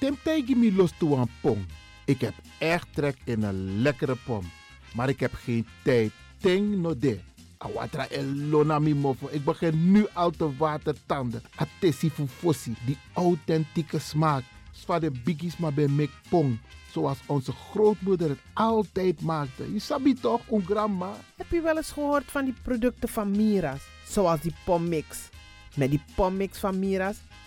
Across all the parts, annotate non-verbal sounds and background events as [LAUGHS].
Temtijgi mi los toe aan pom. Ik heb echt trek in een lekkere pom. Maar ik heb geen tijd. Ting no de. Awatra elona mi mofo. Ik begin nu al te watertanden. Atesi fufosi. Die authentieke smaak. Zwa de biggies maar bij mek pom. Zoals onze grootmoeder het altijd maakte. Je sabi toch, een grandma? Heb je wel eens gehoord van die producten van Mira's? Zoals die pommix. Met die pommix van Mira's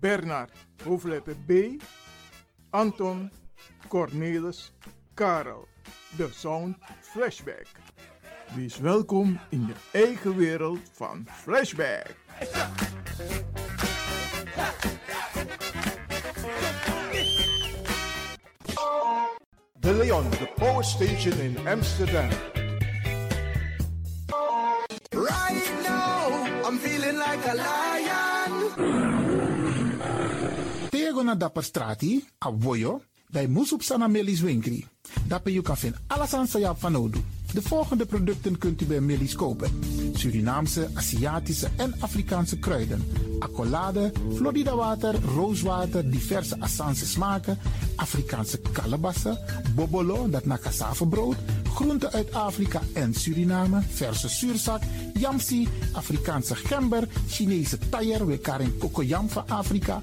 Bernard, hoofdletter B, Anton, Cornelis, Karel. De Sound Flashback. Wees welkom in je eigen wereld van Flashback. De Leon, de power station in Amsterdam. Now, I'm feeling like a lion. Tego na dapper strati, a voyo, dai musup sana melis winkri. Dapper you kan vinden alles aan sa van Odu. De volgende producten kunt u bij Millie's kopen. Surinaamse, Aziatische en Afrikaanse kruiden. Accolade, Florida water, rooswater, diverse Assange smaken. Afrikaanse kalebassen, bobolo, dat na Groenten uit Afrika en Suriname, verse zuurzak, yamsi, Afrikaanse gember, Chinese taier, we karin kokoyam van Afrika,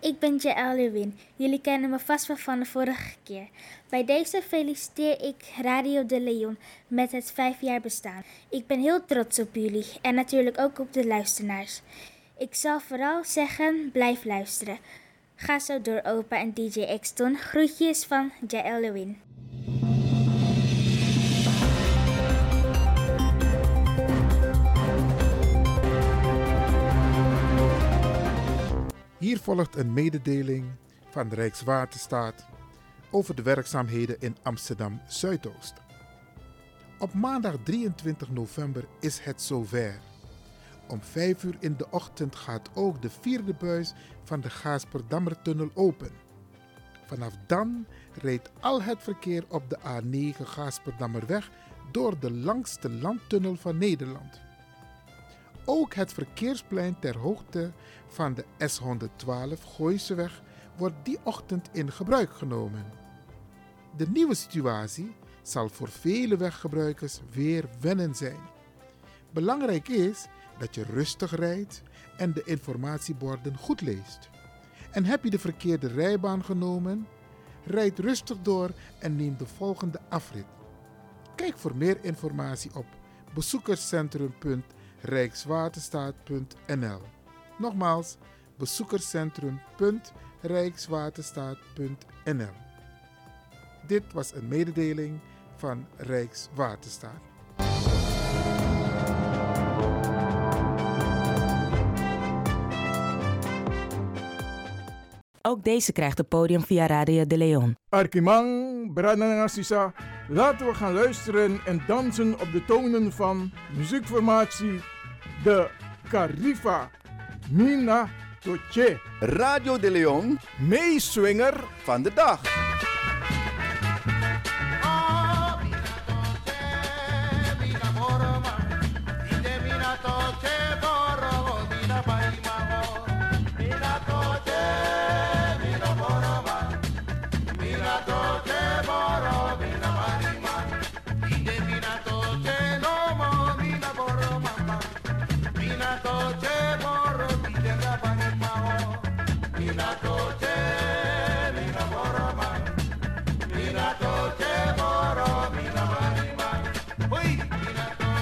Ik ben Jaël Lewin. Jullie kennen me vast wel van de vorige keer. Bij deze feliciteer ik Radio de Leon met het vijf jaar bestaan. Ik ben heel trots op jullie en natuurlijk ook op de luisteraars. Ik zal vooral zeggen, blijf luisteren. Ga zo door opa en DJ Exton. Groetjes van Jaël Lewin. Hier volgt een mededeling van de Rijkswaterstaat over de werkzaamheden in Amsterdam Zuidoost. Op maandag 23 november is het zover. Om 5 uur in de ochtend gaat ook de vierde buis van de Gaasperdammertunnel open. Vanaf dan rijdt al het verkeer op de A9 Gaasperdammerweg door de langste landtunnel van Nederland. Ook het verkeersplein ter hoogte van de S112 Gooiseweg wordt die ochtend in gebruik genomen. De nieuwe situatie zal voor vele weggebruikers weer wennen zijn. Belangrijk is dat je rustig rijdt en de informatieborden goed leest. En heb je de verkeerde rijbaan genomen? Rijd rustig door en neem de volgende afrit. Kijk voor meer informatie op bezoekerscentrum.rijkswaterstaat.nl. Nogmaals, bezoekerscentrum.rijkswaterstaat.nl. Dit was een mededeling van Rijkswaterstaat. Ook deze krijgt het podium via Radio de Leon. Arkimang, Brananasisa, laten we gaan luisteren en dansen op de tonen van muziekformatie De Carifa. Mina Toche. Radio de Leon, meeswinger van de dag.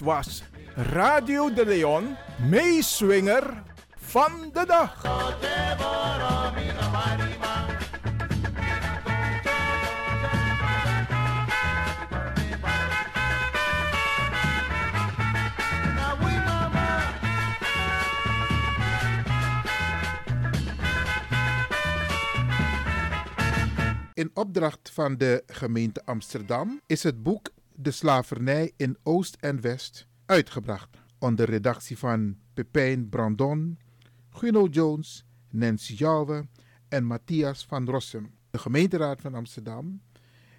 Was Radio de Leon, meeswinger van de dag. In opdracht van de gemeente Amsterdam is het boek De slavernij in Oost en West uitgebracht. Onder redactie van Pepijn Brandon, Guno Jones, Nancy Jouwe en Matthias van Rossum. De gemeenteraad van Amsterdam,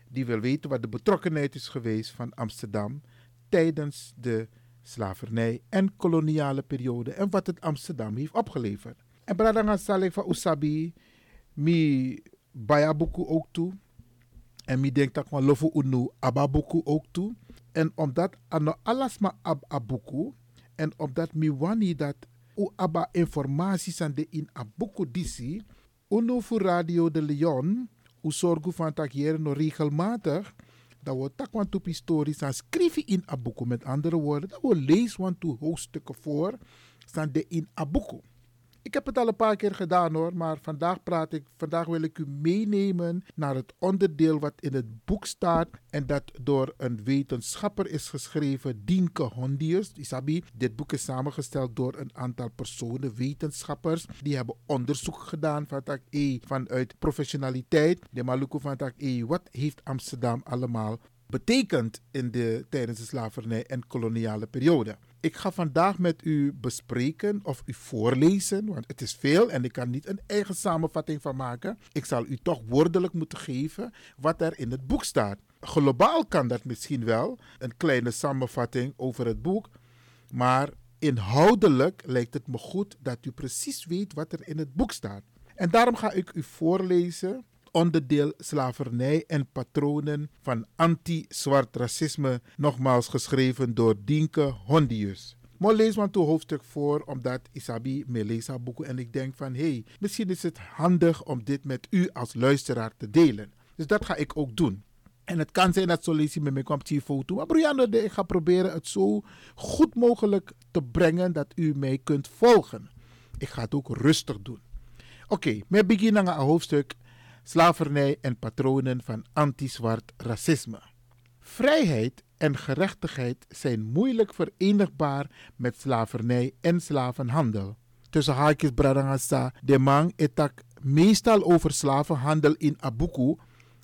die wil weten wat de betrokkenheid is geweest van Amsterdam tijdens de slavernij en koloniale periode en wat het Amsterdam heeft opgeleverd. En Bradanga Saleh van Usabi, mi Bayabuku ook toe. En mi denk dat ik lofu unu ababuku ook toe. En omdat ano alles maar ab abuku. En omdat mi wani dat u aba informatie aan de in abuku disi. Unu voor Radio de Leon. U zorgu van tak no regelmatig. Dat we tak want op historisch aan schrijven in abuku. Met andere woorden, dat we lezen want hoofdstukken voor. Staan de in abuku. Ik heb het al een paar keer gedaan hoor, maar vandaag praat ik, vandaag wil ik u meenemen naar het onderdeel wat in het boek staat en dat door een wetenschapper is geschreven, Dienke Hondius. Isabi, dit boek is samengesteld door een aantal personen, wetenschappers, die hebben onderzoek gedaan van E vanuit professionaliteit. De Maluku van tak E, wat heeft Amsterdam allemaal betekend in de, tijdens de slavernij en koloniale periode. Ik ga vandaag met u bespreken of u voorlezen, want het is veel en ik kan niet een eigen samenvatting van maken. Ik zal u toch woordelijk moeten geven wat er in het boek staat. Globaal kan dat misschien wel, een kleine samenvatting over het boek, maar inhoudelijk lijkt het me goed dat u precies weet wat er in het boek staat. En daarom ga ik u voorlezen onderdeel slavernij en patronen van anti-zwart racisme, nogmaals geschreven door Dienke Hondius. Maar lees maar toe hoofdstuk voor, omdat Isabi me leest boeken en ik denk van, hé, hey, misschien is het handig om dit met u als luisteraar te delen. Dus dat ga ik ook doen. En het kan zijn dat Solici met mij komt die foto. Maar Brianna, ik ga proberen het zo goed mogelijk te brengen dat u mij kunt volgen. Ik ga het ook rustig doen. Oké, okay, we beginnen aan hoofdstuk slavernij en patronen van anti-zwart racisme. Vrijheid en gerechtigheid zijn moeilijk verenigbaar met slavernij en slavenhandel. Tussen haakjes Bradangasa, de man etak meestal over slavenhandel in Abuku,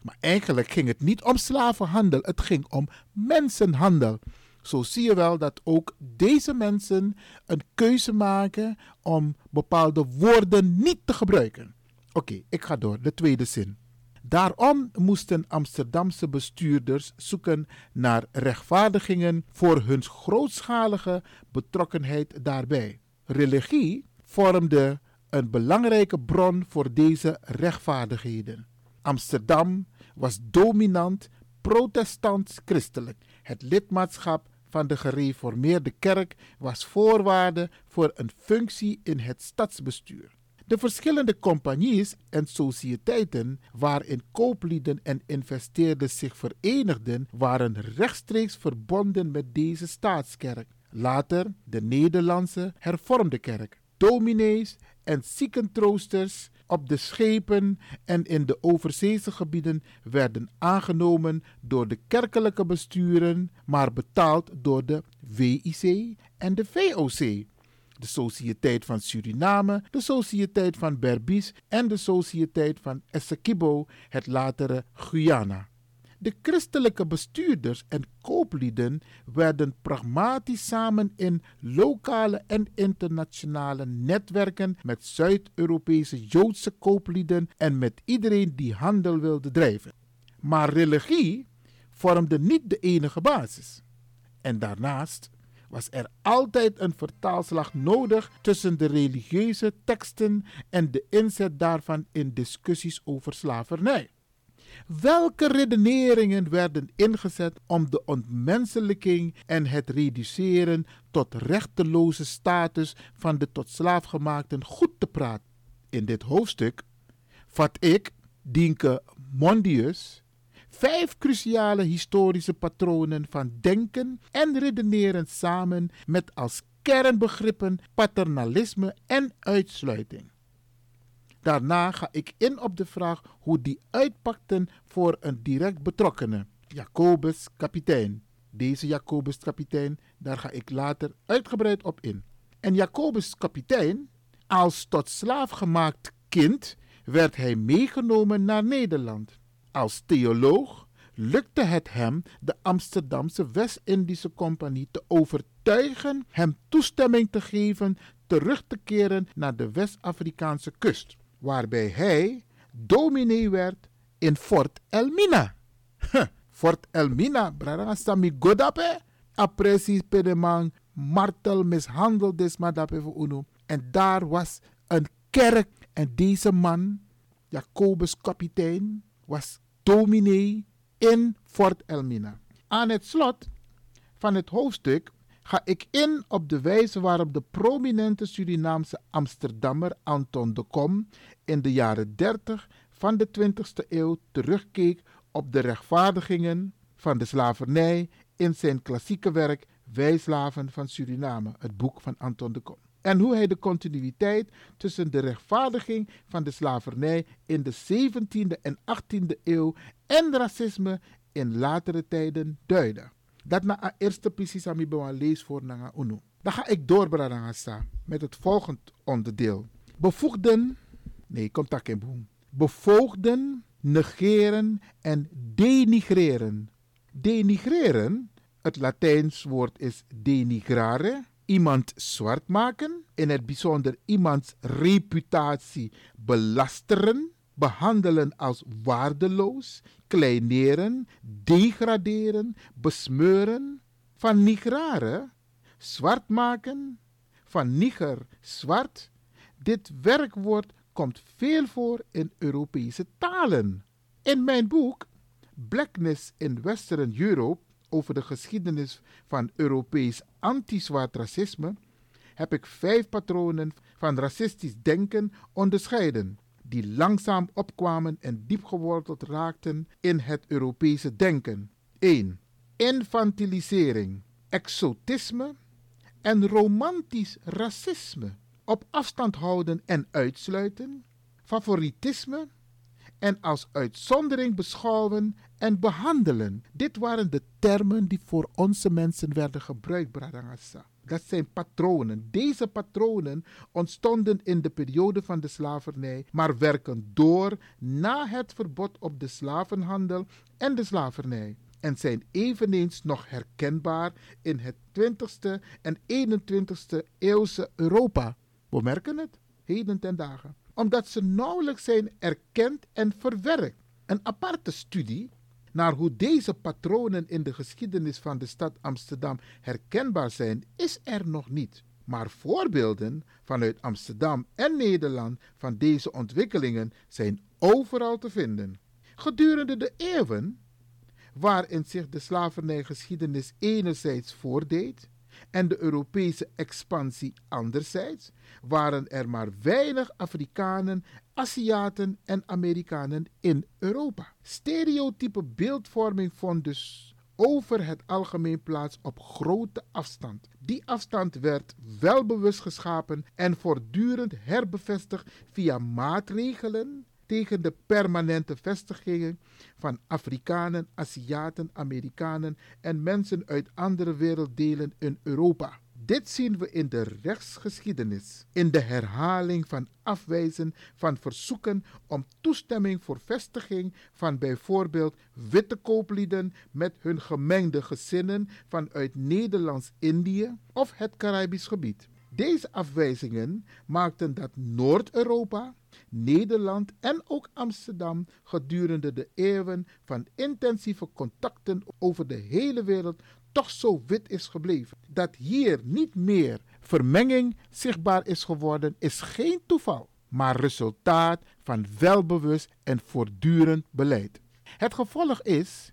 maar eigenlijk ging het niet om slavenhandel, het ging om mensenhandel. Zo zie je wel dat ook deze mensen een keuze maken om bepaalde woorden niet te gebruiken. Oké, ik ga door. De tweede zin. Daarom moesten Amsterdamse bestuurders zoeken naar rechtvaardigingen voor hun grootschalige betrokkenheid daarbij. Religie vormde een belangrijke bron voor deze rechtvaardigheden. Amsterdam was dominant protestants-christelijk. Het lidmaatschap van de gereformeerde kerk was voorwaarde voor een functie in het stadsbestuur. De verschillende compagnies en sociëteiten waarin kooplieden en investeerders zich verenigden, waren rechtstreeks verbonden met deze staatskerk. Later de Nederlandse hervormde kerk. Dominees en ziekentroosters op de schepen en in de overzeese gebieden werden aangenomen door de kerkelijke besturen, maar betaald door de WIC en de VOC de Sociëteit van Suriname, de Sociëteit van Berbice en de Sociëteit van Essequibo, het latere Guyana. De christelijke bestuurders en kooplieden werden pragmatisch samen in lokale en internationale netwerken met Zuid-Europese Joodse kooplieden en met iedereen die handel wilde drijven. Maar religie vormde niet de enige basis. En daarnaast was er altijd een vertaalslag nodig tussen de religieuze teksten en de inzet daarvan in discussies over slavernij. Welke redeneringen werden ingezet om de ontmenselijking en het reduceren tot rechteloze status van de tot slaafgemaakten goed te praten? In dit hoofdstuk vat ik, Dienke Mondius, vijf cruciale historische patronen van denken en redeneren samen met als kernbegrippen paternalisme en uitsluiting. Daarna ga ik in op de vraag hoe die uitpakten voor een direct betrokkene, Jacobus kapitein. Deze Jacobus kapitein, daar ga ik later uitgebreid op in. En Jacobus kapitein, als tot slaaf gemaakt kind, werd hij meegenomen naar Nederland. Als theoloog lukte het hem de Amsterdamse West-Indische Compagnie te overtuigen hem toestemming te geven terug te keren naar de West-Afrikaanse kust, waarbij hij dominee werd in Fort Elmina. Fort Elmina, brada sami godape, apresi pedemang, martel mishandeld is voor uno. En daar was een kerk en deze man, Jacobus kapitein, was dominee in Fort Elmina. Aan het slot van het hoofdstuk ga ik in op de wijze waarop de prominente Surinaamse Amsterdammer Anton de Kom in de jaren 30 van de 20e eeuw terugkeek op de rechtvaardigingen van de slavernij in zijn klassieke werk Wij slaven van Suriname, het boek van Anton de Kom. En hoe hij de continuïteit tussen de rechtvaardiging van de slavernij in de 17e en 18e eeuw en racisme in latere tijden duidde. Dat na a eerste precies aan mij lees voor Nanga Unu. Dan ga ik door, met het volgende onderdeel. Bevoegden, nee, contact in boem. Bevoogden, negeren en denigreren. Denigreren, het Latijns woord is denigrare, iemand zwart maken, in het bijzonder iemands reputatie belasteren, behandelen als waardeloos, kleineren, degraderen, besmeuren, van nigrare, zwart maken, van niger, zwart. Dit werkwoord komt veel voor in Europese talen. In mijn boek Blackness in Western Europe over de geschiedenis van Europees anti-zwart racisme heb ik vijf patronen van racistisch denken onderscheiden, die langzaam opkwamen en diep geworteld raakten in het Europese denken. 1. Infantilisering, exotisme en romantisch racisme. Op afstand houden en uitsluiten, favoritisme en als uitzondering beschouwen en behandelen. Dit waren de termen die voor onze mensen werden gebruikt, Bradangasa. Dat zijn patronen. Deze patronen ontstonden in de periode van de slavernij, maar werken door na het verbod op de slavenhandel en de slavernij. En zijn eveneens nog herkenbaar in het 20ste en 21ste eeuwse Europa. We merken het, heden ten dagen. Omdat ze nauwelijks zijn erkend en verwerkt. Een aparte studie naar hoe deze patronen in de geschiedenis van de stad Amsterdam herkenbaar zijn, is er nog niet. Maar voorbeelden vanuit Amsterdam en Nederland van deze ontwikkelingen zijn overal te vinden. Gedurende de eeuwen waarin zich de slavernijgeschiedenis enerzijds voordeed en de Europese expansie anderzijds, waren er maar weinig Afrikanen Aziaten en Amerikanen in Europa. Stereotype beeldvorming vond dus over het algemeen plaats op grote afstand. Die afstand werd wel bewust geschapen en voortdurend herbevestigd via maatregelen tegen de permanente vestigingen van Afrikanen, Aziaten, Amerikanen en mensen uit andere werelddelen in Europa. Dit zien we in de rechtsgeschiedenis, in de herhaling van afwijzen van verzoeken om toestemming voor vestiging van bijvoorbeeld witte kooplieden met hun gemengde gezinnen vanuit Nederlands-Indië of het Caribisch gebied. Deze afwijzingen maakten dat Noord-Europa, Nederland en ook Amsterdam gedurende de eeuwen van intensieve contacten over de hele wereld toch zo wit is gebleven. Dat hier niet meer vermenging zichtbaar is geworden, is geen toeval, maar resultaat van welbewust en voortdurend beleid. Het gevolg is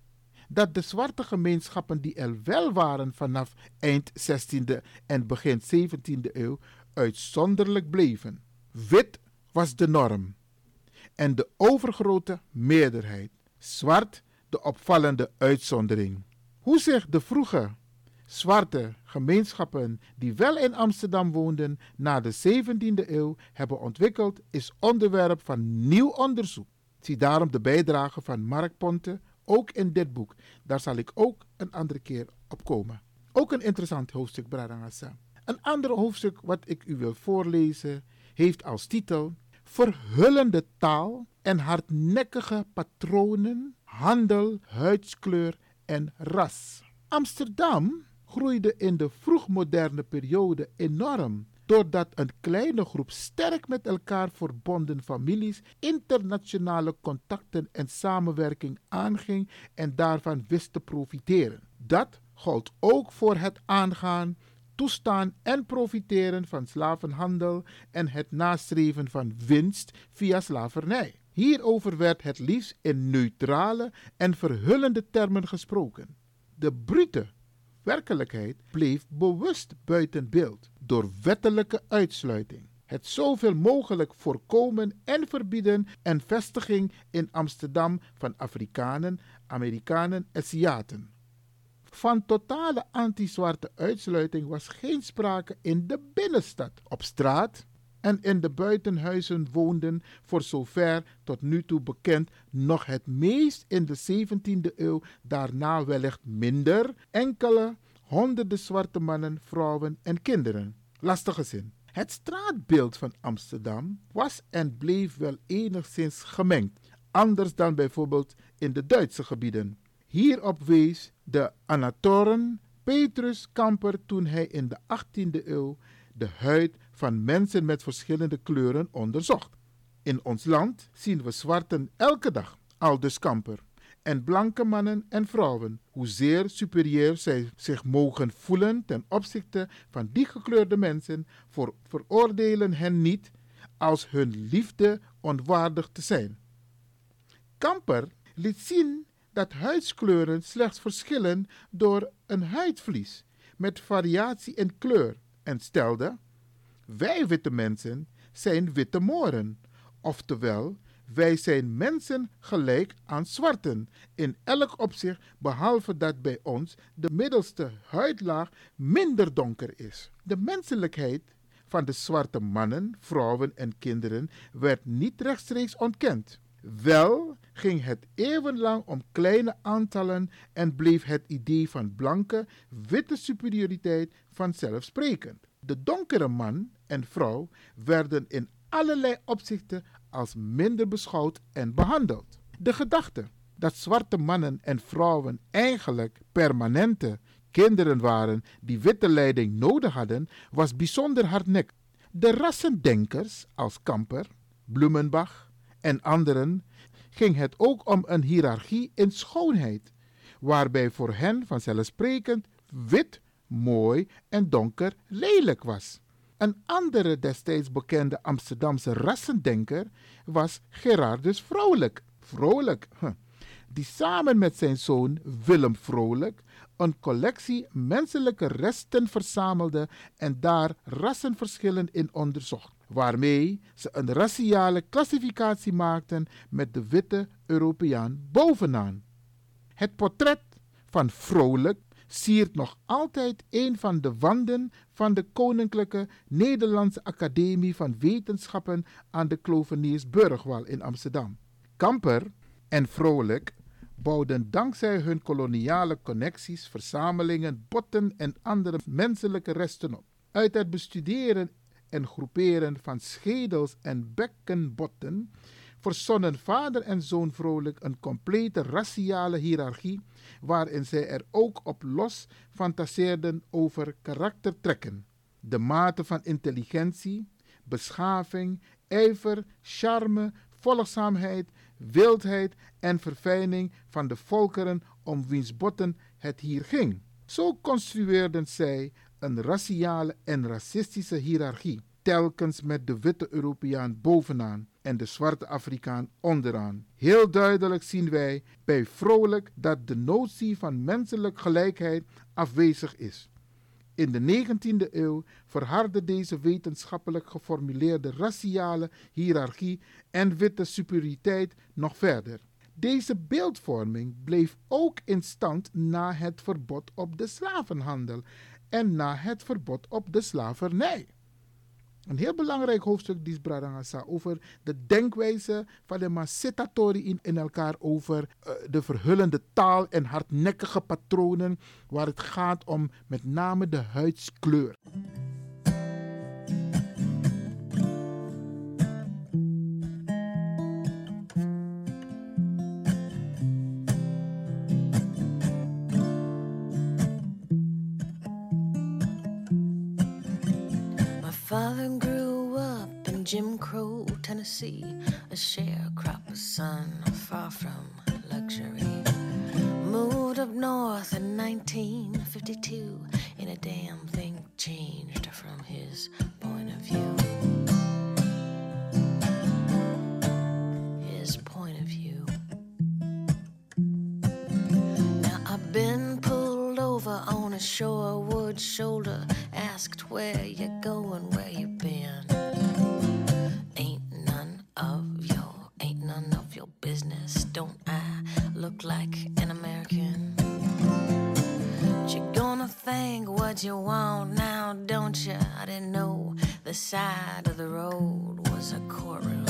dat de zwarte gemeenschappen die er wel waren vanaf eind 16e en begin 17e eeuw uitzonderlijk bleven. Wit was de norm en de overgrote meerderheid. Zwart de opvallende uitzondering. Hoe zich de vroege zwarte gemeenschappen die wel in Amsterdam woonden na de 17e eeuw hebben ontwikkeld, is onderwerp van nieuw onderzoek. Zie daarom de bijdrage van Mark Ponte ook in dit boek. Daar zal ik ook een andere keer op komen. Ook een interessant hoofdstuk, Bradangasa. Een ander hoofdstuk wat ik u wil voorlezen heeft als titel Verhullende taal en hardnekkige patronen, handel, huidskleur en ras. Amsterdam groeide in de vroegmoderne periode enorm doordat een kleine groep sterk met elkaar verbonden families internationale contacten en samenwerking aanging en daarvan wist te profiteren. Dat gold ook voor het aangaan, toestaan en profiteren van slavenhandel en het nastreven van winst via slavernij. Hierover werd het liefst in neutrale en verhullende termen gesproken. De brute werkelijkheid bleef bewust buiten beeld door wettelijke uitsluiting. Het zoveel mogelijk voorkomen en verbieden en vestiging in Amsterdam van Afrikanen, Amerikanen en Aziaten. Van totale anti-zwarte uitsluiting was geen sprake in de binnenstad. Op straat en in de buitenhuizen woonden, voor zover tot nu toe bekend, nog het meest in de 17e eeuw, daarna wellicht minder, enkele honderden zwarte mannen, vrouwen en kinderen. Lastige zin. Het straatbeeld van Amsterdam was en bleef wel enigszins gemengd, anders dan bijvoorbeeld in de Duitse gebieden. Hierop wees de Anatoren Petrus Kamper toen hij in de 18e eeuw de huid van mensen met verschillende kleuren onderzocht. In ons land zien we zwarten elke dag, aldus Kamper en blanke mannen en vrouwen, hoezeer superieur zij zich mogen voelen ten opzichte van die gekleurde mensen, voor, veroordelen hen niet als hun liefde onwaardig te zijn. Kamper liet zien dat huidskleuren slechts verschillen door een huidvlies met variatie in kleur en stelde: Wij witte mensen zijn witte moren, oftewel wij zijn mensen gelijk aan zwarten in elk opzicht, behalve dat bij ons de middelste huidlaag minder donker is. De menselijkheid van de zwarte mannen, vrouwen en kinderen werd niet rechtstreeks ontkend. Wel ging het eeuwenlang om kleine aantallen en bleef het idee van blanke, witte superioriteit vanzelfsprekend. De donkere man en vrouw werden in allerlei opzichten als minder beschouwd en behandeld. De gedachte dat zwarte mannen en vrouwen eigenlijk permanente kinderen waren die witte leiding nodig hadden, was bijzonder hardnekkig. De rassendenkers als Kamper, Blumenbach en anderen ging het ook om een hiërarchie in schoonheid, waarbij voor hen vanzelfsprekend wit mooi en donker lelijk was. Een andere destijds bekende Amsterdamse rassendenker was Gerardus Vrolijk. Vrolijk, die samen met zijn zoon Willem Vrolijk een collectie menselijke resten verzamelde en daar rassenverschillen in onderzocht, waarmee ze een raciale klassificatie maakten met de witte Europeaan bovenaan. Het portret van Vrolijk siert nog altijd een van de wanden van de Koninklijke Nederlandse Academie van Wetenschappen aan de Kloveniersburgwal in Amsterdam. Kamper en Vrolijk bouwden dankzij hun koloniale connecties verzamelingen, botten en andere menselijke resten op. Uit het bestuderen en groeperen van schedels en bekkenbotten verzonnen vader en zoon vrolijk een complete raciale hiërarchie, waarin zij er ook op los fantaseerden over karaktertrekken, de mate van intelligentie, beschaving, ijver, charme, volgzaamheid, wildheid en verfijning van de volkeren om wiens botten het hier ging. Zo construeerden zij een raciale en racistische hiërarchie, telkens met de witte Europeaan bovenaan en de zwarte Afrikaan onderaan. Heel duidelijk zien wij bij Vrolijk dat de notie van menselijke gelijkheid afwezig is. In de 19e eeuw verhardde deze wetenschappelijk geformuleerde raciale hiërarchie en witte superioriteit nog verder. Deze beeldvorming bleef ook in stand na het verbod op de slavenhandel en na het verbod op de slavernij. Een heel belangrijk hoofdstuk die Bradangasa over de denkwijze van de Masitatori in, in elkaar over uh, de verhullende taal en hardnekkige patronen waar het gaat om met name de huidskleur. Jim Crow, Tennessee, a sharecropper's son, far from luxury. Moved up north in 1952, and a damn thing changed from his point of view. His point of view. Now I've been pulled over on a shorewood shoulder, asked where you're going, where you've been. You want now, don't you? I didn't know the side of the road was a courtroom.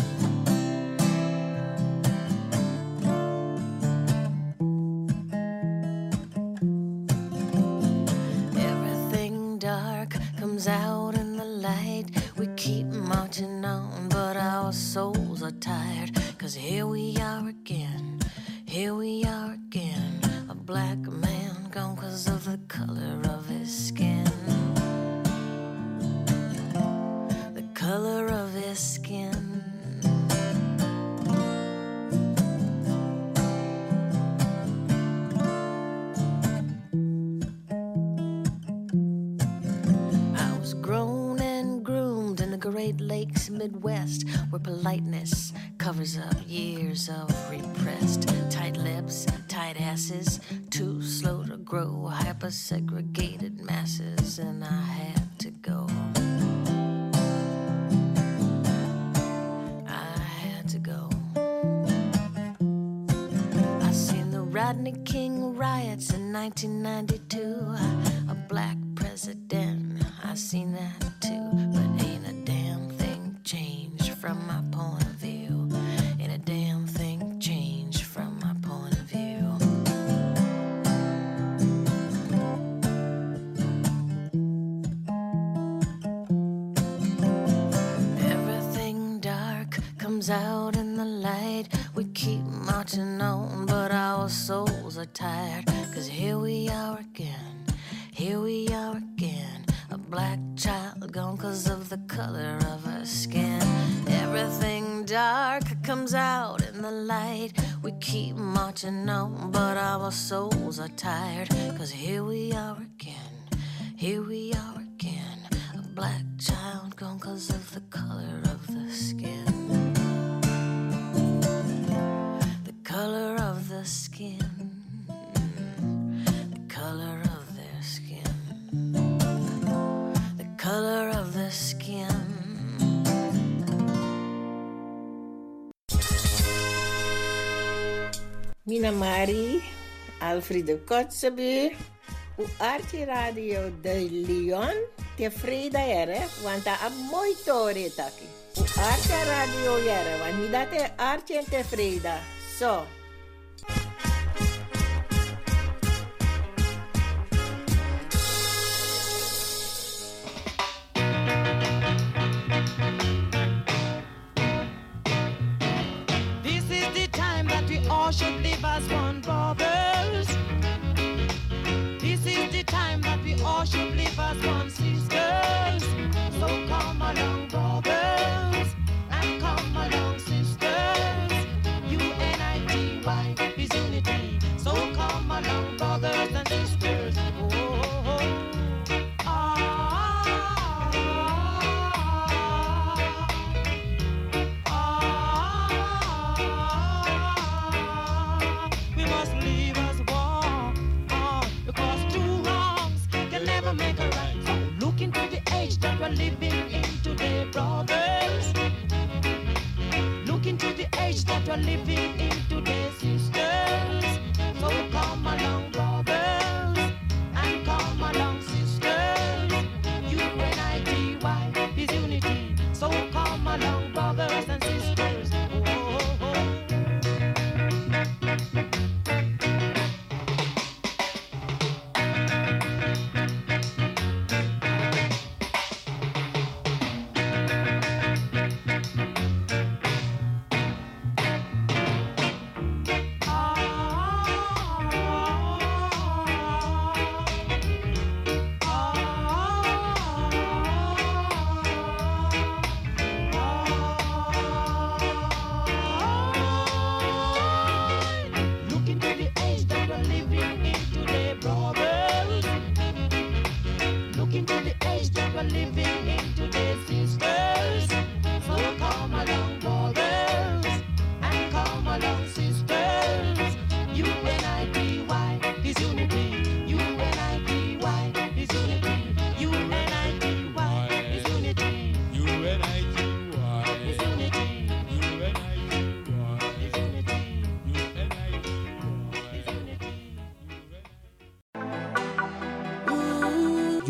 Everything dark comes out in the light. We keep marching on, but our souls are tired. Cause here we are again, here we are again. A black man Midwest where politeness covers up years of repressed tight lips, tight asses, too slow to grow, hyper segregated masses, and I had to go. I had to go. I seen the Rodney King riots in 1992, a black president. I seen that too, but from my point out in the light. We keep marching on, but our souls are tired. Cause here we are again, here we are again. A black child gone cause of the color of the skin. The color of the skin, the color of their skin, the color of the skin. Mina Mari, Alfredo Kotzebue, o Arte Radio de Leon, tevreden ere, want dat is mooi tore taki. O Radio ere, want niet dat Arte tevreden. So. living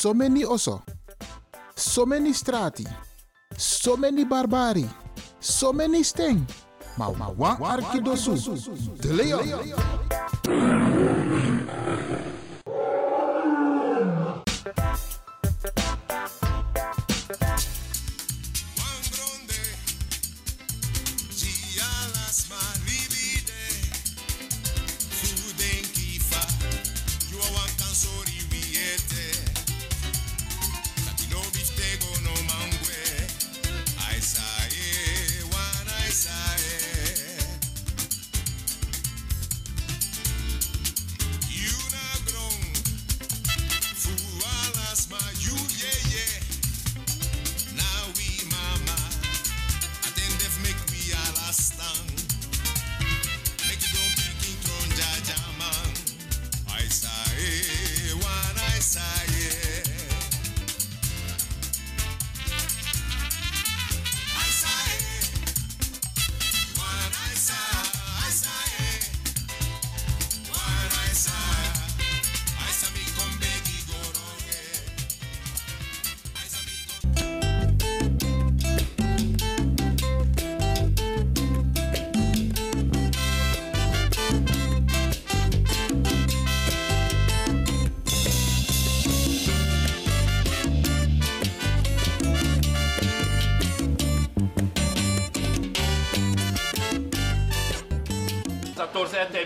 so many oso, so many strati, so many barbari, so many sting. Maar wa, wa, wa,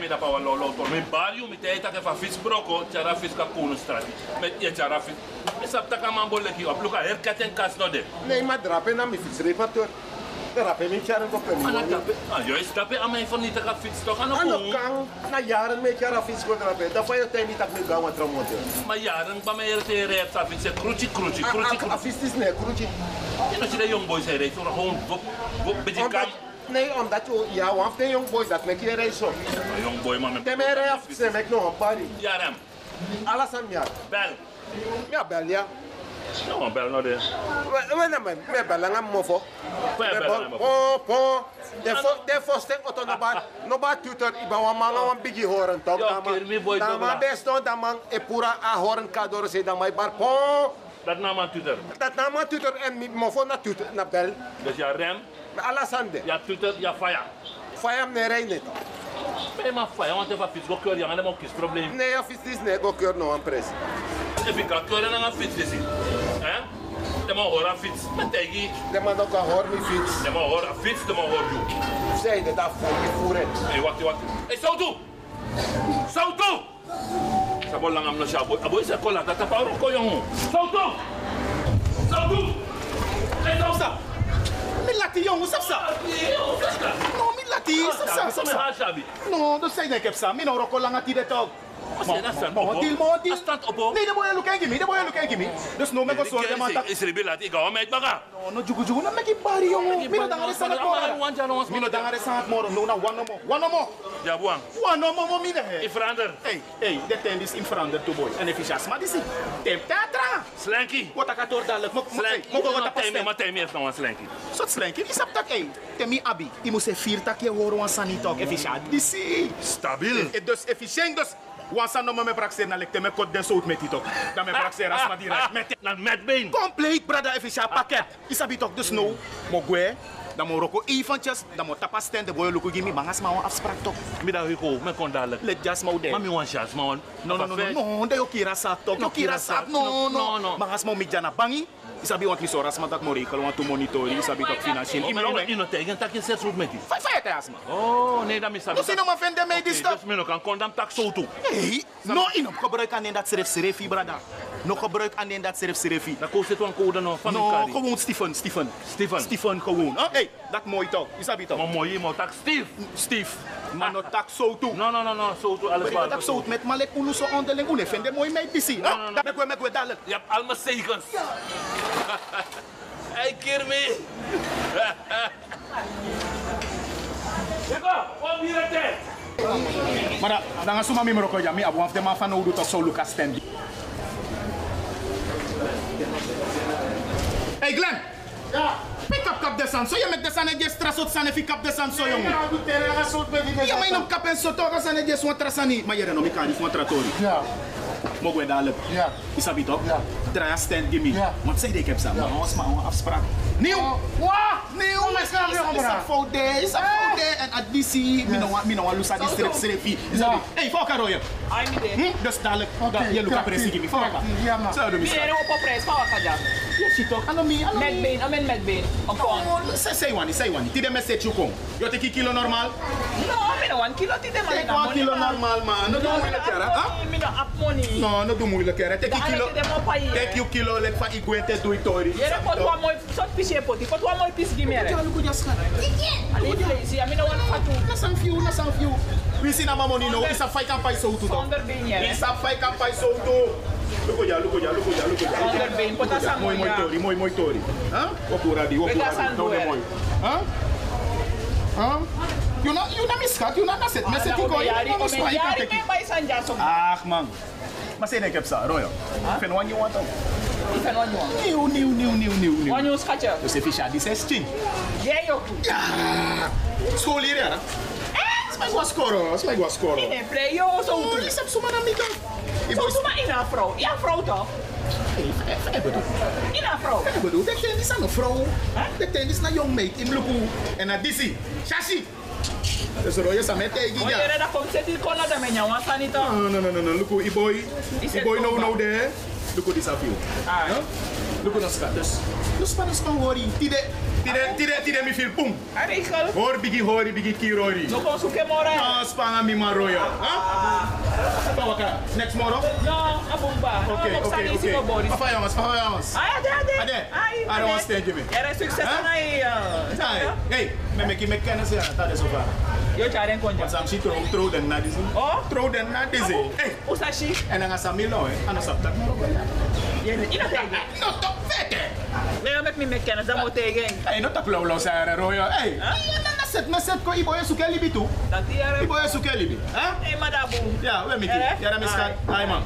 mi da pa lo lo tor mi barrio mi te ta ke fa fis broko chara fis ka kuno strati me ye chara fis mi sap ta ka man bolle ki apluka her katen kas no de Nee, maar drapen na mi reparateur. Drapen mi ko pemi. ana ah yo stape a mij van niet fiets toch aan Ano kang na jaren me chara fiets ko drapen. Da fa yo te mi tak mi gawa tramonte. maar jaren ba me te re ta fiets kruci kruci kruci A fiets is ne kruci. je no de young boys re so gewoon wop wop beetje kan Nee, omdat je ja, want de young boys dat me ki reis zo. young boy man Te me re af se me no een party. ja ram Alles aan ja. bel Ja, bel ja. no bel no de We na me me bel nga mofo. Bel. Pon pon. De fo de foste auto no ba no ba tutor iba wa manga wan bigi horen Yo, da man. boy Da man da man e pura a horen kador se da mai bar pon. dat na man tutor Dat na man tutor en mofo na tutor na bel. dus ja rem Alasande. ja tutor ja fire. Fire ne rei net. ben maar fire want even fiets go keur ja ngale mo kis probleem Nee, of is this ne go keur no an pres. even ka keur na fiets disi hè de mo hora fiets met tegi De man ook a hoor mi fiets. de mo hora fiets de mo hor ju Zei de da voor je voeren. hey wacht wacht hey sautu sautu Sabo lang am no siya boy aboy sa kola tata pa ko yung sautu sautu hey sautu Mi lati jongen, sap sa. No, mi lati, sap sa, sap sa. No, dat zei ik heb sa. Mi no roko lang ati de tog. Kasi nasaan Mo, opo? deal mo, deal. Stand opo? Nee, gimme. Dus no, me go so de man tak. Is ikaw met. No, no, jugu jugu na me ki bari jongen. Mi no dangare sangat mo. Wan jalo was Mi no dangare sangat mo. No, na one no mo. One no mo. Ja buang. One no mo mo mi de. Ik verander. Hey, hey, de tent is in verander to boy. En efficiënt, maar die zie. Slanky. Wat ik ator dadelijk. Mo mo Slanky. mo go Mo wat temi pas. ma temi heeft nog een slanky. Sot slanky, isap tak eh. Temi abi, imo se vier tak je horen wan sani tok efficiënt. Disi. Stabiel. E dus efficiënt dus. Wan san no me praxer na lekte me kot den sout [LAUGHS] met tok. Dan me praxer as ma direct met. Na met been. Compleet brada efficiënt pakket. Isabi tok dus no. Mo gwe. Dan mo roko eventjes. Dan mo tapa stand de boy luku gimi mangas ma wan afspraak tok. Middag Hugo, me kon dadelijk. Let just mo de. Mami wan chance, man. No, no, no, no, no, de yo kira sak tok. Yo kira no, no, no. Midja na bangi. Isabi want mi soras ma tak mo rekel want to monitori. Isabi tok financieel. Ino ino ino tegen tak je zet roet met die. Fai te asma. Oh, nee, dat is No sino ma fende me dis Dus me no kan kondam tak zo toe. Hey, no ino gebruik aan dat serif serifi brada. No gebruik aan dat serif serifi. Dan koos het een code no van No, elkaar. gewoon Stephen, Stephen. Stephen. Stephen gewoon. Oh, hey, dat mooi toch. Isabi toch. Maar mooi, maar tak Steve. Steve. Maar no tak zo toe. No, no, no, no, zo toe alles Maar waar. dat zo met malek so onderling une fende mooi mee no, no. Dat me me dadelijk. Je hebt allemaal zegens. [LAUGHS] Hey, Kirmi. [LAUGHS] Ika, wat hier het? Maar da- dan gaan suma mi meroko ja mi abu af de man van odu toch zo Lucas stand. Hey Glenn. Ja. Pick up kap de san. So je met de san en je stras op san en fi kap de san so jongen. Ja, maar in een kap en zo toch als aan het jes wat trasani. Maar je reno mi kan niet van tratori. Ja. Mogen we dadelijk? Ja. Is dat toch? Ja. Draai een stand, gimme. Ja. Want zei ik heb ze, maar ons maar een afspraak. Nieuw! Wat? Nieuw! Kom eens naar Is weer, is bra. een fout day, is een fout day. En additie, mi no want, mi no want lusa die strip stripie. Is dat Ja. niet? Hey, fuck haar hoor. Ai, mi de. Hm? Dus dadelijk, Oké, da- je luka krachtig, presi gimme, fuck haar. krachtig, ja, man. Zo doen we Mi het. ere op pres, pa wa kaja. Je ziet toch, ano mi, ano Met mi. been, amen met Om kon. No, say, say one, say one. Tide message you kom. You take kilo normal? No, mi no one kilo tite man. Take one kilo normal, man. No do moeilijk, hè? Huh? Mi no money. No, no do moeilijk, hè? Take kilo. Take you kilo, let fa igwete do it tori. Yere pot wa moy sot poti. Pot wa moy pis gimere. Ali lazy, I mi no one fatu. Na na some few. We see na mamoni no, isa fight kan pai so to. Zonder been yere. Isa pai so to. Look at ya, look at ya, look at ya, look at ya. Zonder been, pota sa Mooi, mooi moya. tori, mooi, mooi tori. Huh? Wapura di, Weka wapura san di. Down duel. mooi. Huh? Huh? You na, you na miskat, you na na set, meset Ala, iko, you yari, na ome miskat, you yari can me take. bay sanja so. Ah, man. Mas say na kep sa, Royal. Fen one you want to. Ifen wan yon. New, new, new, new, new, new. Wan yon skache. You say fish at this is chin. Ye yo ku. School hier, hè? Smijt was scoren, smijt was scoren. Ine play yo so Oh, tu. je hebt zomaar aan mij Je moet maar in een vrouw. Ja, vrouw toch? Ik bedoel, In een vrouw. ik bedoel, dat is aan een vrouw. Dat is naar jong meid in Luku. En naar Dizzy. Shashi. Dus Roy is aan mij tegen Oye, ja. era da kom seti kona da menya wan sanito. No, no, no, no, no. Luku, i boy. Is I het boy no, toch no waar? there. Luku disappear. Ah, Huh? Luku no skat. Dus, dus Spanis kan horen. Tide, tide, tide, tide mi feel pum. Are regel. Hoor bigi hori, bigi kirori. No kon suke mora. Ah, spanga mi ma royal. Huh? Pawaka, next tomorrow? No, abumba. Oké, oké, oké. Papa jongens, papa jongens. Ay, ade, ade. Ade, Ay, to stand you, man. Era succes Huh? na i. Hey, hey, me me me kennis ja, dat is over. Yo charen konja. Sam si tro tro den na dizzy. Oh? Tro den na dizzy. Hey, Usashi. en dan sa milo eh, ana sap tak. Ina tegen. No to vete. Nee, met me met kennis, dat moet tegen. Hey, no tak lo lo sa royo. Hey, na set na set ko ibo yesu kelibi tu. Dat die era. Ibo yesu kelibi. Ha? Hey, madabu. Ja, we miki. Eh? Ja, da miskat. Ai. Ay man.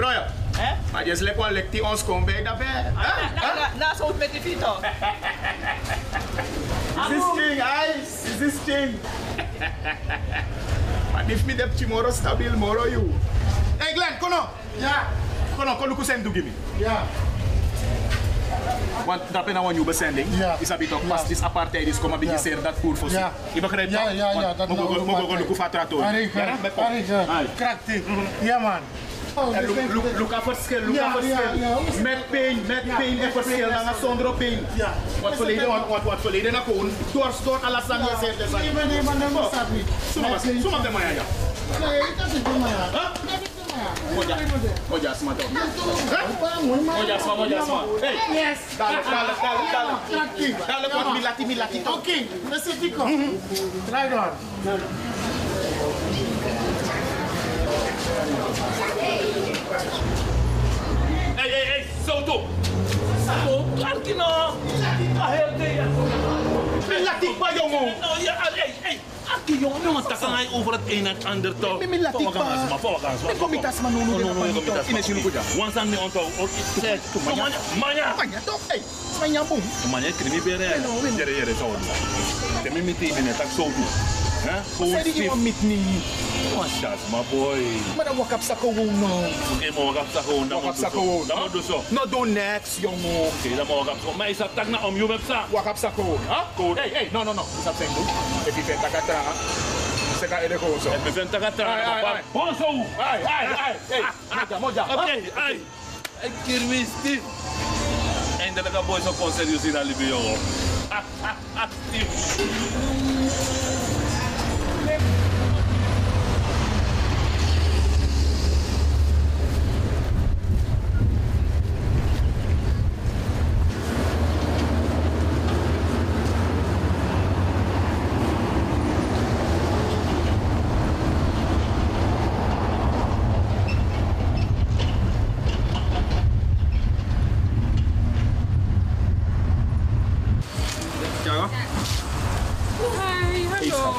Royo. Eh? Maar je lek wel lek die ons kom bij dat bij. Na, na, na, zo met die fito. Is this king, ice? Is this king? Maar if me dep tomorrow stabil moro you. Hey Glenn, kono. Ja. Kono, kono kusem do gimme. Ja. Want dat ben nou een nieuwe zending. Ja. Is dat toch Ja. pas is apartheid is komen Ja. begin dat voer voor Ja. Je begrijpt Ja, toch? ja, ja, dat mogen we- nou ook voor Ja, krachtig. Ja man. Oh, look, verschil, look Ja, aan verschil. ja, ja. Met pijn, met Ja, pijn en verschil dan zonder pijn. Ja. Wat verleden, wat, wat, verleden na gewoon. Door, door alles aan je zegt. dus- Nee, maar nee, maar dat Oh. Suma, Met pijn. suma de maya ja. Nee, dat is niet maar. Dat is niet maar. Moja, moja sma toch. Moja sma, moja sma. Hey, Yes. Dadelijk, dadelijk, dadelijk, dadelijk. Krachtig. Dadelijk wat milati, milati toch. Oké, we zitten kom. Right on. Hey, hey, hey, zo toe. Zo, Arkino. Ah, heel tegen. Milati pa jongen. Nou, ja, hey, hey. Akki, jongen, jongen, tak kan hij over het een en het ander toch. Mimi lati Voor pa. elkaar, maar voor elkaar, maar Me komitas man no no No, no, no, no no, komitas, Ines man. yulu kuja. Wan san mi onto. Zeg, manya. manya, manya. Manya toch. Hey, manya boom. Manya, krimi bere. Jere, jere, zo. Temi mi timi ne, tak zo toe. Hè? Gewoon Say die stief. man meet me. Wan shas, my boy. Maar dan wak up sa ko no. Oké, maar wakap sa gewoon. Wak up sa ko. Dat moet dus zo. No do next jongen. Oké, dan moet wakap zo. Maar is dat tak na om je web sa? Wak up sa ko. Ha? Code. Hey, hey, no no no. Isa sendu. If you vet takatra. Seka ede ko so. Het bevent tak atra. Ai, ai, ai. Gewoon zo. Ai, ai, ai. Hey, moja, moja. Oké, ai. Ik keer me stief. Eindelijk een boy zo kon serieus in Alibi, jongen. Ah, ah, ah, stief. Ja. Hi, hallo.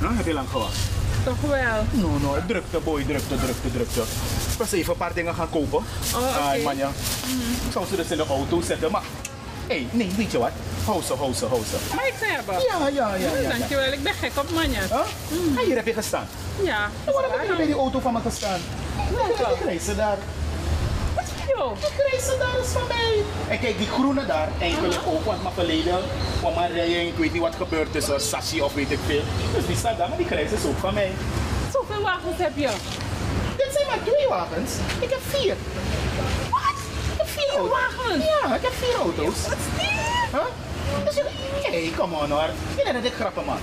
Nou, heb je lang gewacht? Toch wel. No, no, drukte boy, drukte, drukte, drukte. Ik was even een paar dingen gaan kopen. Oh, man, ja. Ik zou ze dus in de auto zetten, maar hey, nee, weet je wat? Hou ze, hou ze, hou ze. Mag ik ze hebben? Ja, ja, ja, Mm, ja, ja. Dankjewel, ik ben gek op manjas. Huh? Ah, hier heb je gestaan. Ja. En waarom heb je bij die auto van me gestaan? Welke? Ik reis ze daar. Yo. Ik reis ze daar is van mij. En kijk, die groene daar, eigenlijk ook, want mijn verleden kwam maar rijden, ik weet niet wat gebeurd is, er sashi of weet ik veel. Dus die staat daar, maar die reis is ook van mij. Zoveel wagens heb je? Dit zijn maar twee wagens. Ik heb vier. Wat? Ik heb vier auto's. wagens? Ja, ik heb vier auto's. Wat is dit? Huh? Dus come on hoor. Je dat ik grappen man.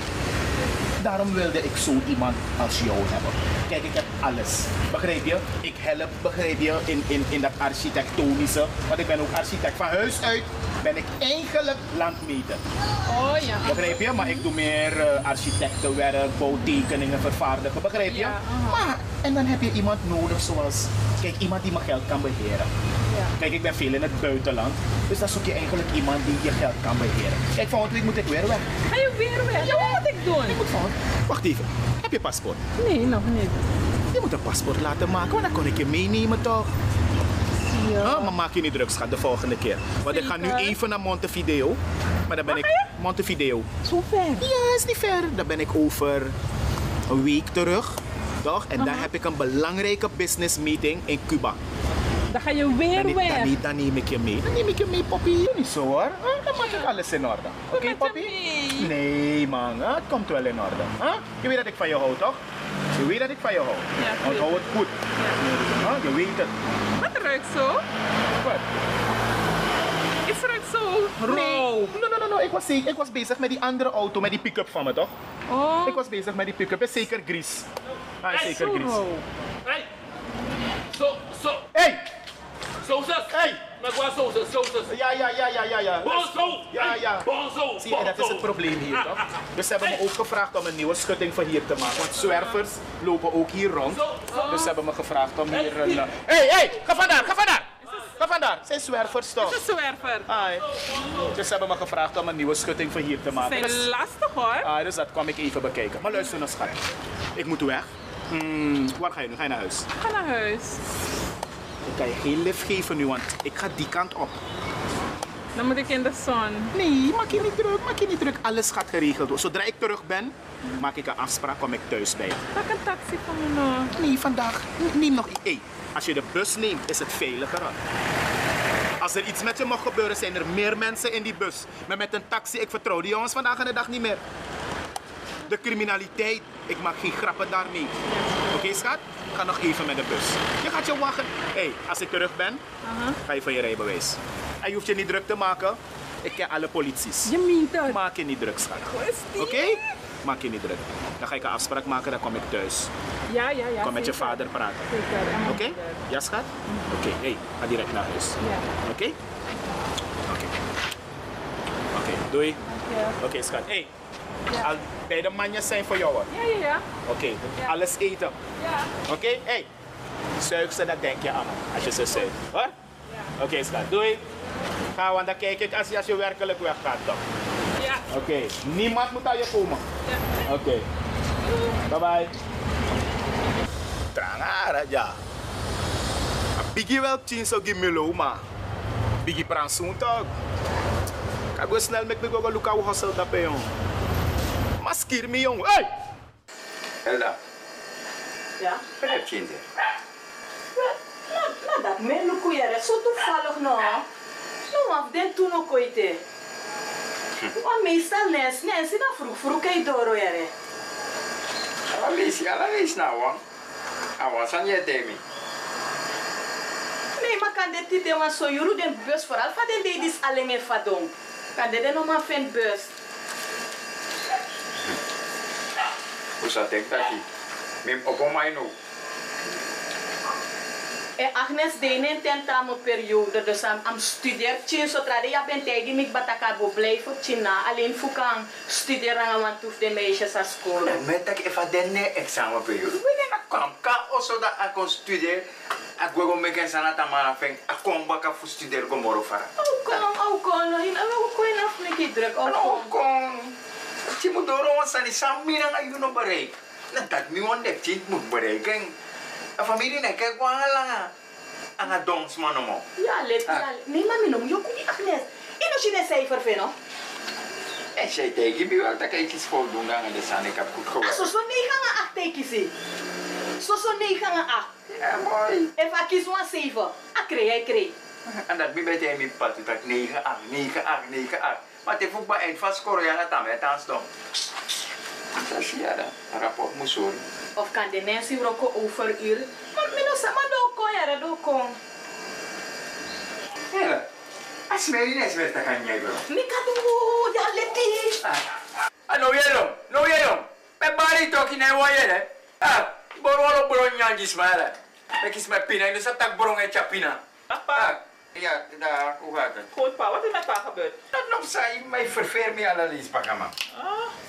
Daarom wilde ik zo iemand als jou hebben. Kijk, ik heb alles. Begrijp je? Ik help, begrijp je, in, in, in dat architectonische. Want ik ben ook architect. Van huis uit ben ik eigenlijk landmeter. Oh ja. Begrijp je? Maar ik doe meer eh, architectenwerk, bouwtekeningen, vervaardigen. Begrijp je? Ja, maar, en dan heb je iemand nodig zoals, kijk, iemand die mijn geld kan beheren. Ja. Kijk, ik ben veel in het buitenland. Dus dan zoek je eigenlijk iemand die je geld kan beheren. Kijk, volgende week moet ik weer weg. Ga je weer weg? Ja. Wat moet ik doen? Ik moet volgende... Wacht even. Heb je paspoort? Nee, nog niet. Je moet een paspoort laten maken, want dan kon ik je meenemen toch? Ja. Maar maak je niet druk, schat, de volgende keer. Want ik ga nu even naar Montevideo. Maar dan ben ik... Montevideo. Zo ver? Ja, is niet ver. Dan ben ik over een week terug. Toch? En dan heb ik een belangrijke business meeting in Cuba. Dan ga je weer Dan, weg. dan, dan neem ik je mee. Dan neem ik je mee, poppy. Doe niet zo hoor. Dan maak ik alles in orde. Oké, mee. Nee, man. Het komt wel in orde. Je weet dat ik van je hou, toch? Je weet dat ik van je hou. Ja, Onthoud het goed. Huh? Je weet het. Wat ruikt zo? Wat? Het ruikt zo rauw. Nee, no, no, no, no. Ik was, zeker, ik was bezig met die andere auto, met die pick-up van me, toch? Oh. Ik was bezig met die pick-up. Is zeker Gries. Ah, zeker Zo Gries. rauw. Hey! Zo, zo. Hey! Sausas! Hey! Maar waar sausas, sausas? Ja, ja, ja, ja, ja, ja. Bonzo! Ja, ja. Bonzo! Zie je, dat is het probleem hier, toch? Dus ze hebben me ook gevraagd om een nieuwe schutting van hier te maken. Want zwervers lopen ook hier rond. Dus ze hebben me gevraagd om hier een... Hé, hey, hey, ga vandaar, ga vandaar! Ga vandaar, zijn zwervers toch? Het is een zwerver. Ai. Dus ze hebben me gevraagd om een nieuwe schutting van hier te Ze maken. zijn Dus- lastig hoor. Ah, dus dat kwam ik even bekijken. Maar luister nou, schat. Ik moet weg. Hmm, waar ga je nu? Ga je naar huis? Ga naar huis. Ik kan je geen lift geven nu, want ik ga die kant op. Dan moet ik in de zon. Nee, maak je niet druk, maak je niet druk. Alles gaat geregeld worden. Zodra ik terug ben, maak ik een afspraak, kom ik thuis bij. Pak een taxi van me nou. Nee, vandaag. Neem nog iets. Hey, als je de bus neemt, is het veiliger. Als er iets met je mag gebeuren, zijn er meer mensen in die bus. Maar met een taxi, ik vertrouw die jongens vandaag aan de dag niet meer. De criminaliteit, ik maak geen grappen daarmee. Oké, schat? Ga nog even met de bus. Je gaat je wachten. Hé, hey, als ik terug ben, ga je van je rijbewijs. En je hoeft je niet druk te maken. Ik ken alle polities. Je meent het. Maak je niet druk, schat. Oké? Maak je niet druk. Dan ga ik een afspraak maken, dan kom ik thuis. Ja, ja, ja. Kom met je vader praten. Oké? Ja, schat? Oké, hey, ga direct naar huis. Ja. Oké? Oké. Oké, doei. Oké, schat. Hey, al, beide manjes zijn voor jou. Ja, ja, ja. Oké, alles eten. Ja. Oké? Hey, zuig ze, dat denk je aan me, als je ze zuigt. Hoor? Oké, schat. Doei. Ga, want dan kijk ik als je, als je werkelijk weggaat toch. Ja. Oké, niemand moet aan je komen. Oké. Bye bye. Trangara, ja. Biggie wel tien zo gimelo, maar. Biggie pransoen toch. Kijk hoe snel met me go look how hustle dat bij jong. Maskier me jong. Hey! Elda, Ja? wat heb je in? Nou, nou dat me luku yere, so toevallig no. No, af den toen ook ooit. Want meestal nes, nes, na vroeg, vroeg kijk door yere. Ala lees, ala lees nou, hoor. Awas aan je demi. Nee, maar kan dit niet want zo juru den bus vooral van de ladies alleen in vadong. Kan dit nog maar vind bus. Ik dat hier? Mim op mij nu. En Agnes deed een tentamenperiode, dus am, am studeer tien zodra de ja bent tegen mij batakabo blijven china. Alleen fukang studeren want hoef de meisjes aan school. Met dat even de examenperiode. We gaan naar kamp. Ka also dat ik kon studeren. Ik wil gewoon met sana tamara feng. Ik kom bakken voor studeren kom morgen vara. Oh, kom, oh, kom. Nou, hin- nou, kon je nog een keer druk. Oh, Nou, kom. Moet door ons aan die samen aan je nog bereiken. Nou, dat mi ontdekt je moet bereiken. En familie ne kijk wel lang aan. Aan het dons man om. Ja, let, ja. Nee, maar mijn noem je ook niet Agnes. En hoor. En zij tegen me wel dat ik iets de zand. Ik heb goed Ah, gewerkt. zo zo 9 aan 8 teken zie. Zo zo 9 aan 8. Ja, mooi. Even kies een 7. Ah, kreeg, hij kreeg. En dat bij mij mijn pad, dat 9, 8, 9, 8, 9, 8. Maar het voetbal eind van scoren, ja, dat met aan stom. Dat is ja, dat rapport moet zo. Of kan de mensen roken over uur? Maar mijn zeg maar doe kon, ja, dat kon. Hela, als mij niet eens weet, dan kan jij wel. Mika doe, ja, leti. Ah, no yelo, no yelo. Me bari toki na wa yele. Ah, boro lo boro nyanji smala. Me kis me pina, ini tak borong e chapina. Ah, ja, daar, hoe gaat het? Goed, pa, wat is met pa gebeurd? Dat nog zei, mij verveer me alle pakama.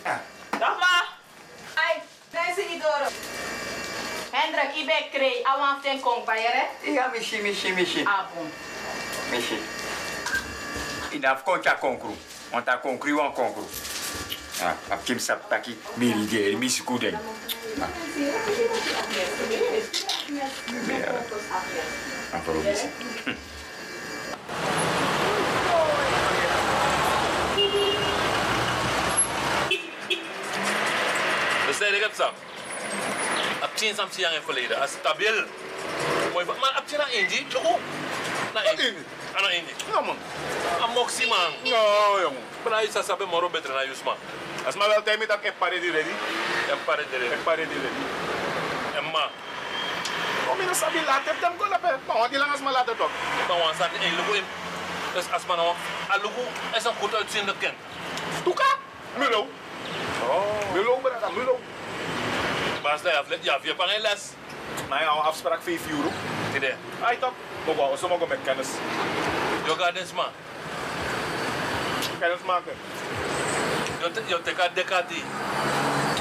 Ah. Dag ma. Ai, deze idoro. Hendrik, ik ben kreeg. Awan ten kong bij je, hè? Ja, mishi, mishi, mishi. Ah, bon. Mishi. Inaf koncha konkru. Want daar konkru wan konkru. Ah, ap kim sap taki miri de misi kuden. Amparo misi. Dus zei ik het zo. Ab tien sam siang in verleden. Als stabiel. Mooi. Maar ab tien na Indy. Loko. Na Indy. Ano Indy? Ja, man. Amoxie, man. Ja, jongen. Maar hij sabe moro beter na Yusma. Als maar wel tijd met dat ik pare die ready. En pare de Ik pare die ready. En ma. Kom je sabi later, dan go later. Maar wat die lang als maar later toch? Maar want staat in Lugo in. Dus als man nou. Alugo is een goed uitziende kind. Tuka? Mulo. Oh. Mulo, brada. Maar als hij ja, je hebt geen les. Maar ja, afspraak 5 euro. Tide. Hij toch? Maar wou, ze mogen met kennis. Je gaat eens man. Kennis maken. Je teka dekati.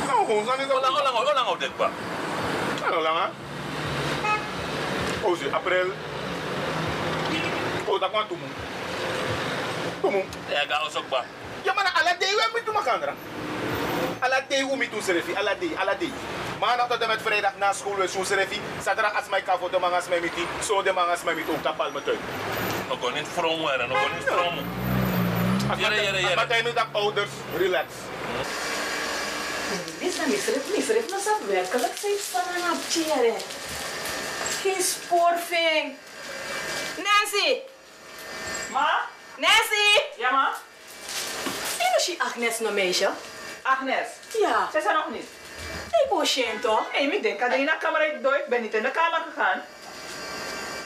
Nou, gewoon zijn niet Hoe lang, hoe lang, hoe lang houdt dit pa? Ano lang, ha? Oh, zie, april. Oh, dat kwam toen. Toen. Ja, ga ons ook pa. Ja, maar ala day we moeten maken. Ala day we moeten serefi, ala day, ala day. Maandag tot en met vrijdag na school we zo'n serefi. Zaterdag als mijn kafo de mangas mij miti. Zondag mangas mij miti ook tapal met uit. Nog niet vroom worden, nog niet vroom. Jere, jere, jere. Maar nu dat ouders, relax. Lisa, misref, misref, nou zat werkelijk steeds van een aptjere. Geen spoorving. Nancy! Ma? Nancy! Ja, ma? Als je Agnes nog meisje? Agnes? Ja. Ze zijn nog niet. Nee, boosje toch? Nee, ik denk dat je naar de kamer uit Ik ben niet in de kamer gegaan.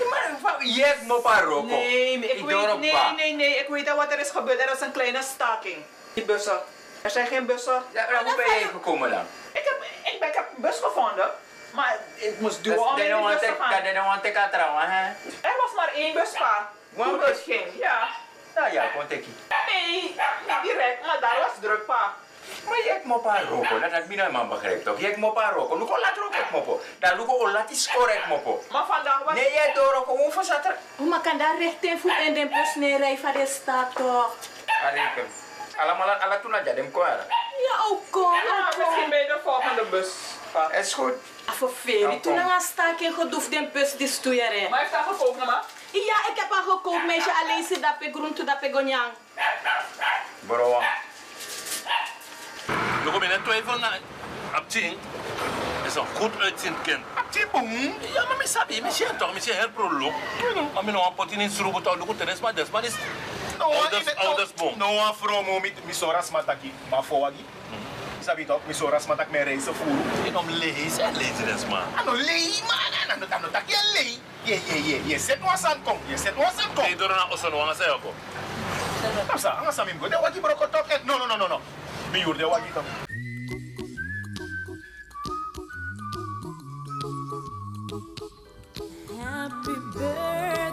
Maar je hebt me paar roko. Nee, ik Ik weet, nee, pa. nee, nee, ik weet al wat er is gebeurd. Er was een kleine staking. Die bussen. Er zijn geen bussen. Ja, maar hoe ben je gekomen dan? Ik heb, ik, ben, ik heb een bus gevonden, maar ik moest duwen om Dat in is die bus te dat gaan. is want ik trouwen, hè? Er was maar één buspaar. One Toen bus? ik ging, ja. Nou ja, kon ik niet. Nee, niet direct, maar daar was druk, pa. Dat toch? Je hebt me paar roko. Luko laat roko ik mopo. Dat luko laat is correct mopo. Maar vandaag was... Nee, jij door roko, hoe voor zat er? Oh, maar kan voet in de bus neerrijden van de stad, toch? Arikem. Allemaal ala toen had je hem koera. Ja, ook kom, misschien bij de volgende bus. Is goed. Voor Feri, toen aan staking gedoefd de bus die stoeieren. Maar heeft hij gekookt, mama? Ja, ik heb al gekookt, meisje. Alleen zit dat ik groente, dat ik gonjang. Bro, Je komt in een twijfel naar Abtien. is een goed uitziend kind. Abtien boem? Ja, maar ik sabi, misschien toch, misschien herprolo. Maar ik nog een potje in schroeven, toch, lukt het maar des, maar is ouders, ouders boom. No one from me, mi soras mataki, ma fowagi. Sabi toch, mi soras matak me reizen voeren. Je nom lees en lezen des man. Ano lei man, ano ano tak je lei. Ye ye ye, ye set one san kom, ye set one san kom. Ik doe er nou osso nog aan zeggen. Kamsa, anga samim go, de wagi broko tok. eh, No no no no no. Mi yur de wagi toch. Happy birthday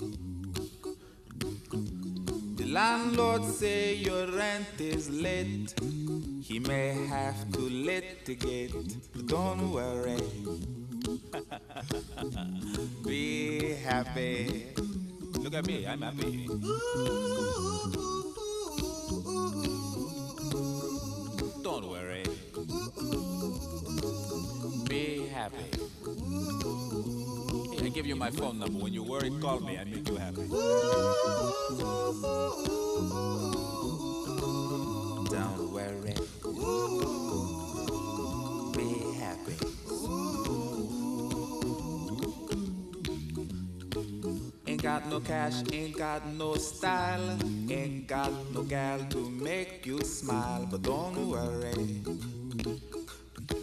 Landlord say your rent is late. He may have to litigate. But don't worry. [LAUGHS] Be happy. Look at me, I'm happy. Don't worry. Be happy. I give you my phone number. When you worry, call me. Ain't got no style, ain't got no gal to make you smile. But don't.